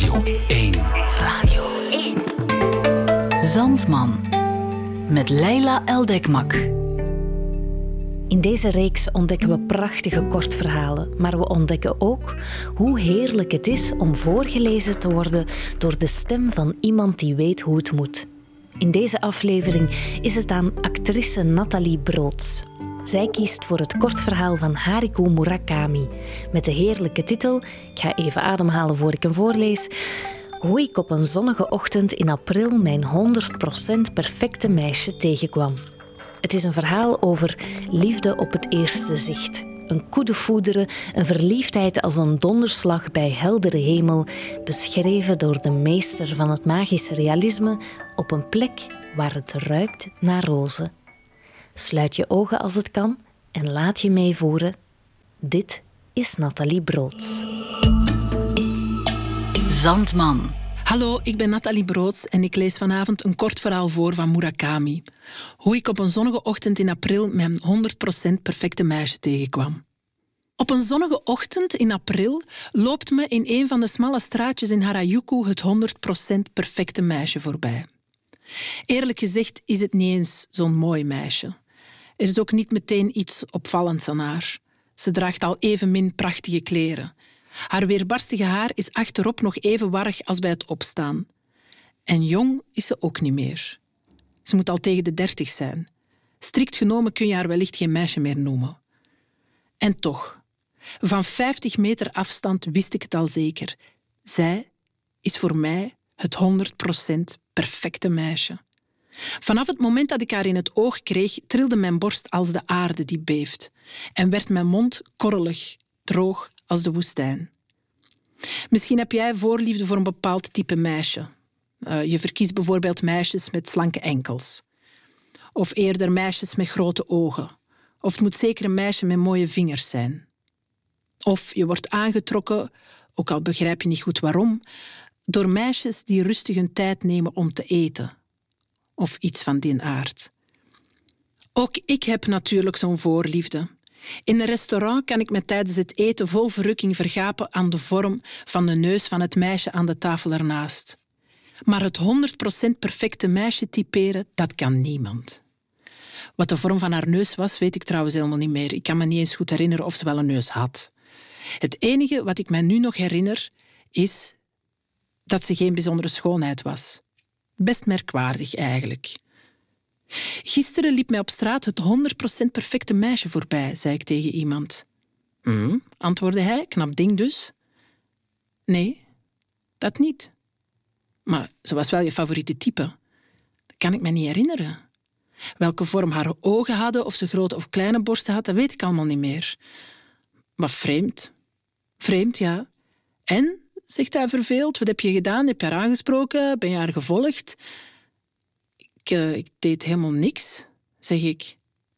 Radio 1. Radio 1. Zandman. Met Leila Eldekmak. In deze reeks ontdekken we prachtige kortverhalen, maar we ontdekken ook hoe heerlijk het is om voorgelezen te worden door de stem van iemand die weet hoe het moet. In deze aflevering is het aan actrice Nathalie Broods. Zij kiest voor het kortverhaal van Hariko Murakami met de heerlijke titel, ik ga even ademhalen voor ik hem voorlees, hoe ik op een zonnige ochtend in april mijn 100% perfecte meisje tegenkwam. Het is een verhaal over liefde op het eerste zicht. Een koede voederen, een verliefdheid als een donderslag bij heldere hemel, beschreven door de meester van het magische realisme op een plek waar het ruikt naar rozen. Sluit je ogen als het kan en laat je meevoeren. Dit is Nathalie Broods. Zandman. Hallo, ik ben Nathalie Broods en ik lees vanavond een kort verhaal voor van Murakami. Hoe ik op een zonnige ochtend in april mijn 100% perfecte meisje tegenkwam. Op een zonnige ochtend in april loopt me in een van de smalle straatjes in Harajuku het 100% perfecte meisje voorbij. Eerlijk gezegd is het niet eens zo'n mooi meisje. Er is ook niet meteen iets opvallends aan haar. Ze draagt al evenmin prachtige kleren. Haar weerbarstige haar is achterop nog even warrig als bij het opstaan. En jong is ze ook niet meer. Ze moet al tegen de dertig zijn. Strikt genomen kun je haar wellicht geen meisje meer noemen. En toch, van 50 meter afstand wist ik het al zeker. Zij is voor mij het 100% perfecte meisje. Vanaf het moment dat ik haar in het oog kreeg, trilde mijn borst als de aarde die beeft en werd mijn mond korrelig, droog als de woestijn. Misschien heb jij voorliefde voor een bepaald type meisje. Uh, je verkiest bijvoorbeeld meisjes met slanke enkels. Of eerder meisjes met grote ogen. Of het moet zeker een meisje met mooie vingers zijn. Of je wordt aangetrokken, ook al begrijp je niet goed waarom, door meisjes die rustig hun tijd nemen om te eten. Of iets van die aard. Ook ik heb natuurlijk zo'n voorliefde. In een restaurant kan ik me tijdens het eten vol verrukking vergapen aan de vorm van de neus van het meisje aan de tafel ernaast. Maar het 100% perfecte meisje typeren, dat kan niemand. Wat de vorm van haar neus was, weet ik trouwens helemaal niet meer. Ik kan me niet eens goed herinneren of ze wel een neus had. Het enige wat ik mij nu nog herinner, is dat ze geen bijzondere schoonheid was. Best merkwaardig eigenlijk. Gisteren liep mij op straat het 100% perfecte meisje voorbij, zei ik tegen iemand. Hm, antwoordde hij, knap ding dus. Nee, dat niet. Maar ze was wel je favoriete type. Dat kan ik me niet herinneren. Welke vorm haar ogen hadden, of ze grote of kleine borsten had, dat weet ik allemaal niet meer. Maar vreemd. Vreemd, ja. En, zegt hij verveeld, wat heb je gedaan? Heb je haar aangesproken? Ben je haar gevolgd? Ik, uh, ik deed helemaal niks, zeg ik.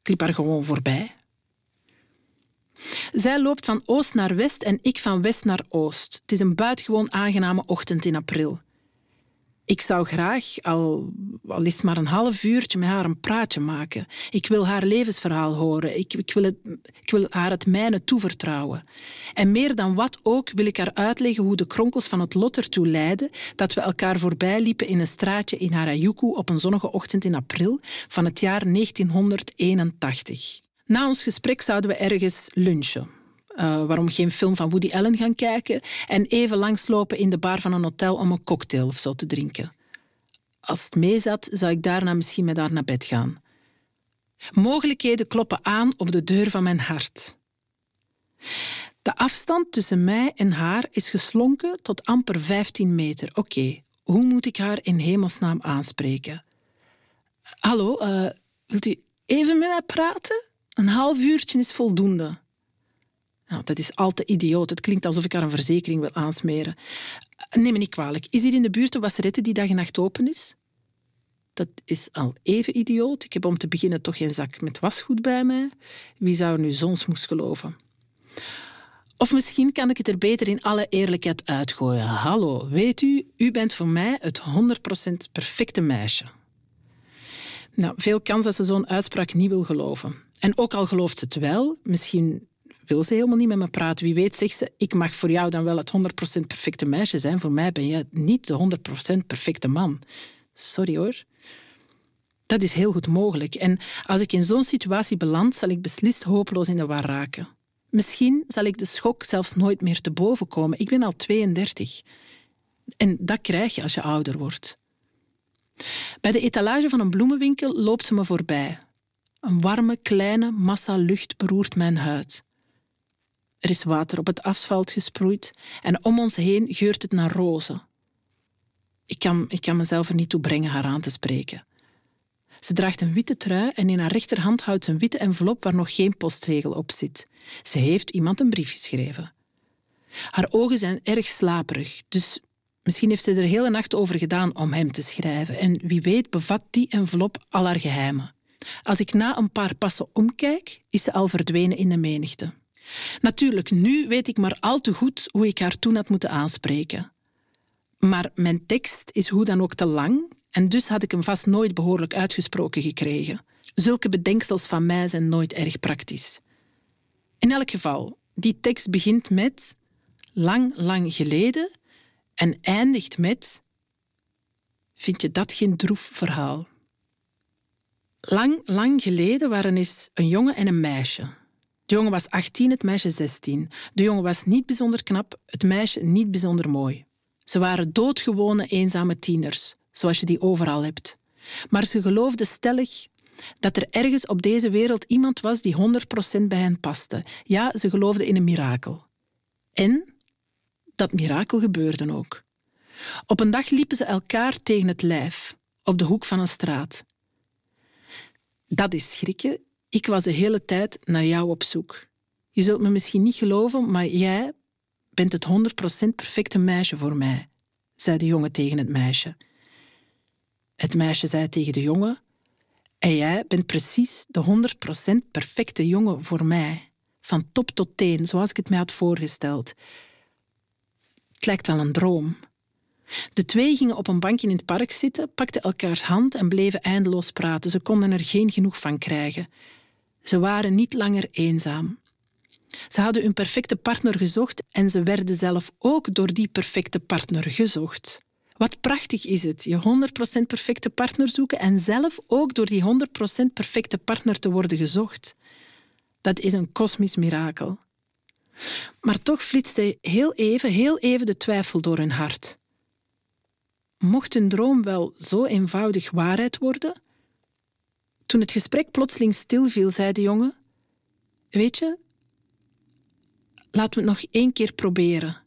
Ik liep haar gewoon voorbij. Zij loopt van oost naar west en ik van west naar oost. Het is een buitengewoon aangename ochtend in april. Ik zou graag, al, al is maar een half uurtje, met haar een praatje maken. Ik wil haar levensverhaal horen. Ik, ik, wil het, ik wil haar het mijne toevertrouwen. En meer dan wat ook wil ik haar uitleggen hoe de kronkels van het lot ertoe leiden dat we elkaar voorbij liepen in een straatje in Harajuku op een zonnige ochtend in april van het jaar 1981. Na ons gesprek zouden we ergens lunchen. Uh, waarom geen film van Woody Allen gaan kijken en even langslopen in de bar van een hotel om een cocktail of zo te drinken. Als het mee zat, zou ik daarna misschien met haar naar bed gaan. Mogelijkheden kloppen aan op de deur van mijn hart. De afstand tussen mij en haar is geslonken tot amper 15 meter. Oké, hoe moet ik haar in hemelsnaam aanspreken? Hallo, uh, wilt u even met mij praten? Een half uurtje is voldoende. Nou, dat is al te idioot. Het klinkt alsof ik haar een verzekering wil aansmeren. Neem me niet kwalijk. Is hier in de buurt een wasserette die dag en nacht open is? Dat is al even idioot. Ik heb om te beginnen toch geen zak met wasgoed bij mij. Wie zou nu zonsmoes geloven? Of misschien kan ik het er beter in alle eerlijkheid uitgooien. Hallo, weet u, u bent voor mij het 100% perfecte meisje. Nou, veel kans dat ze zo'n uitspraak niet wil geloven. En ook al gelooft ze het wel, misschien wil ze helemaal niet met me praten. Wie weet zegt ze, ik mag voor jou dan wel het 100% perfecte meisje zijn. Voor mij ben je niet de 100% perfecte man. Sorry hoor. Dat is heel goed mogelijk. En als ik in zo'n situatie beland, zal ik beslist hopeloos in de war raken. Misschien zal ik de schok zelfs nooit meer te boven komen. Ik ben al 32. En dat krijg je als je ouder wordt. Bij de etalage van een bloemenwinkel loopt ze me voorbij. Een warme, kleine massa lucht beroert mijn huid. Er is water op het asfalt gesproeid en om ons heen geurt het naar rozen. Ik kan, ik kan mezelf er niet toe brengen haar aan te spreken. Ze draagt een witte trui en in haar rechterhand houdt ze een witte envelop waar nog geen postregel op zit. Ze heeft iemand een brief geschreven. Haar ogen zijn erg slaperig, dus misschien heeft ze er hele nacht over gedaan om hem te schrijven. En wie weet bevat die envelop al haar geheimen. Als ik na een paar passen omkijk, is ze al verdwenen in de menigte. Natuurlijk, nu weet ik maar al te goed hoe ik haar toen had moeten aanspreken. Maar mijn tekst is hoe dan ook te lang en dus had ik hem vast nooit behoorlijk uitgesproken gekregen. Zulke bedenksels van mij zijn nooit erg praktisch. In elk geval, die tekst begint met lang, lang geleden en eindigt met Vind je dat geen droef verhaal? Lang, lang geleden waren eens een jongen en een meisje. De jongen was 18, het meisje 16. De jongen was niet bijzonder knap, het meisje niet bijzonder mooi. Ze waren doodgewone, eenzame tieners, zoals je die overal hebt. Maar ze geloofden stellig dat er ergens op deze wereld iemand was die 100% bij hen paste. Ja, ze geloofden in een mirakel. En dat mirakel gebeurde ook. Op een dag liepen ze elkaar tegen het lijf, op de hoek van een straat. Dat is schrikken. Ik was de hele tijd naar jou op zoek. Je zult me misschien niet geloven, maar jij bent het 100% perfecte meisje voor mij, zei de jongen tegen het meisje. Het meisje zei tegen de jongen: En jij bent precies de 100% perfecte jongen voor mij. Van top tot teen, zoals ik het mij had voorgesteld. Het lijkt wel een droom. De twee gingen op een bankje in het park zitten, pakten elkaars hand en bleven eindeloos praten. Ze konden er geen genoeg van krijgen. Ze waren niet langer eenzaam. Ze hadden hun perfecte partner gezocht en ze werden zelf ook door die perfecte partner gezocht. Wat prachtig is het, je 100% perfecte partner zoeken en zelf ook door die 100% perfecte partner te worden gezocht. Dat is een kosmisch mirakel. Maar toch flitste heel even, heel even de twijfel door hun hart. Mocht hun droom wel zo eenvoudig waarheid worden? Toen het gesprek plotseling stilviel, zei de jongen: Weet je, laten we het nog één keer proberen.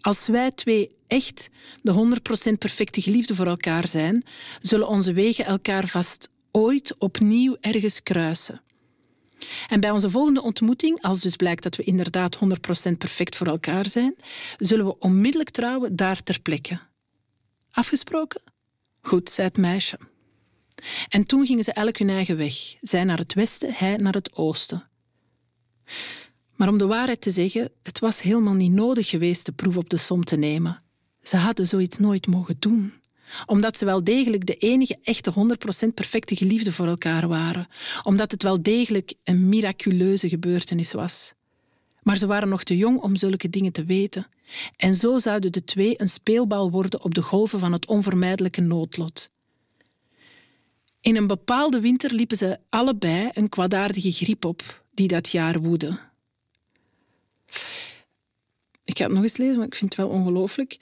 Als wij twee echt de 100% perfecte geliefde voor elkaar zijn, zullen onze wegen elkaar vast ooit opnieuw ergens kruisen. En bij onze volgende ontmoeting, als dus blijkt dat we inderdaad 100% perfect voor elkaar zijn, zullen we onmiddellijk trouwen daar ter plekke. Afgesproken? Goed, zei het meisje. En toen gingen ze elk hun eigen weg. Zij naar het westen, hij naar het oosten. Maar om de waarheid te zeggen, het was helemaal niet nodig geweest de proef op de som te nemen. Ze hadden zoiets nooit mogen doen omdat ze wel degelijk de enige echte 100% perfecte geliefde voor elkaar waren. Omdat het wel degelijk een miraculeuze gebeurtenis was. Maar ze waren nog te jong om zulke dingen te weten. En zo zouden de twee een speelbal worden op de golven van het onvermijdelijke noodlot. In een bepaalde winter liepen ze allebei een kwaadaardige griep op die dat jaar woedde. Ik ga het nog eens lezen, maar ik vind het wel ongelooflijk.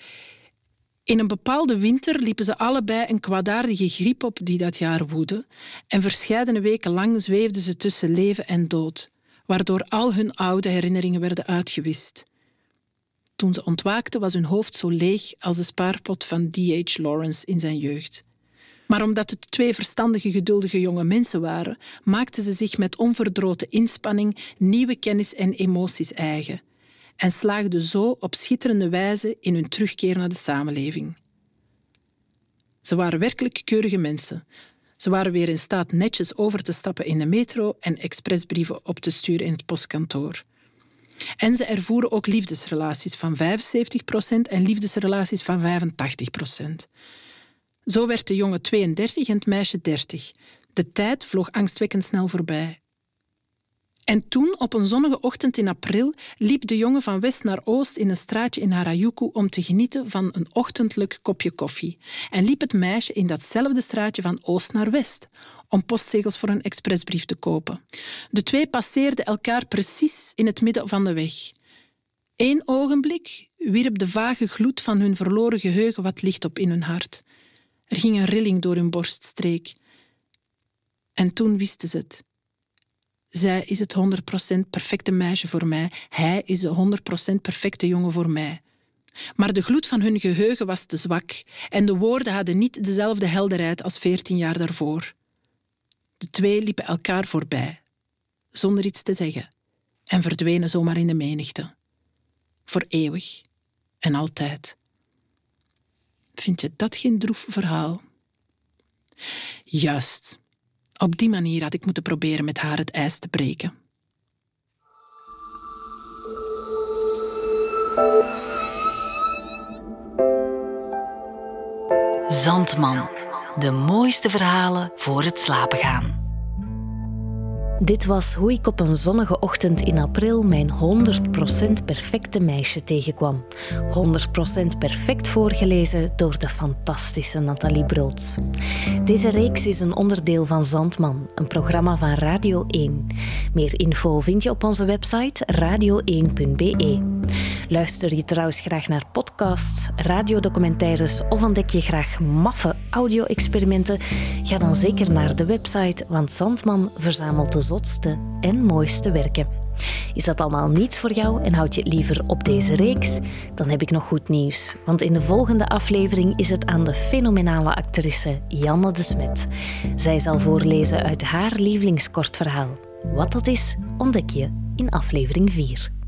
In een bepaalde winter liepen ze allebei een kwaadaardige griep op die dat jaar woedde, en verscheidene weken lang zweefden ze tussen leven en dood, waardoor al hun oude herinneringen werden uitgewist. Toen ze ontwaakten was hun hoofd zo leeg als de spaarpot van D.H. Lawrence in zijn jeugd. Maar omdat het twee verstandige, geduldige jonge mensen waren, maakten ze zich met onverdroten inspanning nieuwe kennis en emoties eigen en slaagden zo op schitterende wijze in hun terugkeer naar de samenleving. Ze waren werkelijk keurige mensen. Ze waren weer in staat netjes over te stappen in de metro en expressbrieven op te sturen in het postkantoor. En ze ervoeren ook liefdesrelaties van 75% en liefdesrelaties van 85%. Zo werd de jongen 32 en het meisje 30. De tijd vloog angstwekkend snel voorbij. En toen, op een zonnige ochtend in april, liep de jongen van west naar oost in een straatje in Harajuku om te genieten van een ochtendelijk kopje koffie. En liep het meisje in datzelfde straatje van oost naar west om postzegels voor een expressbrief te kopen. De twee passeerden elkaar precies in het midden van de weg. Eén ogenblik wierp de vage gloed van hun verloren geheugen wat licht op in hun hart. Er ging een rilling door hun borststreek. En toen wisten ze het. Zij is het 100% perfecte meisje voor mij. Hij is de 100% perfecte jongen voor mij. Maar de gloed van hun geheugen was te zwak en de woorden hadden niet dezelfde helderheid als veertien jaar daarvoor. De twee liepen elkaar voorbij, zonder iets te zeggen, en verdwenen zomaar in de menigte. Voor eeuwig en altijd. Vind je dat geen droef verhaal? Juist. Op die manier had ik moeten proberen met haar het ijs te breken. Zandman. De mooiste verhalen voor het slapen gaan. Dit was hoe ik op een zonnige ochtend in april mijn 100% perfecte meisje tegenkwam. 100% perfect voorgelezen door de fantastische Nathalie Broods. Deze reeks is een onderdeel van Zandman, een programma van Radio 1. Meer info vind je op onze website radio1.be. Luister je trouwens graag naar podcasts, radiodocumentaires of ontdek je graag maffe audio-experimenten? Ga dan zeker naar de website, want Zandman verzamelt de zotste en mooiste werken. Is dat allemaal niets voor jou en houd je het liever op deze reeks? Dan heb ik nog goed nieuws. Want in de volgende aflevering is het aan de fenomenale actrice Janne de Smet. Zij zal voorlezen uit haar lievelingskortverhaal. Wat dat is, ontdek je in aflevering 4.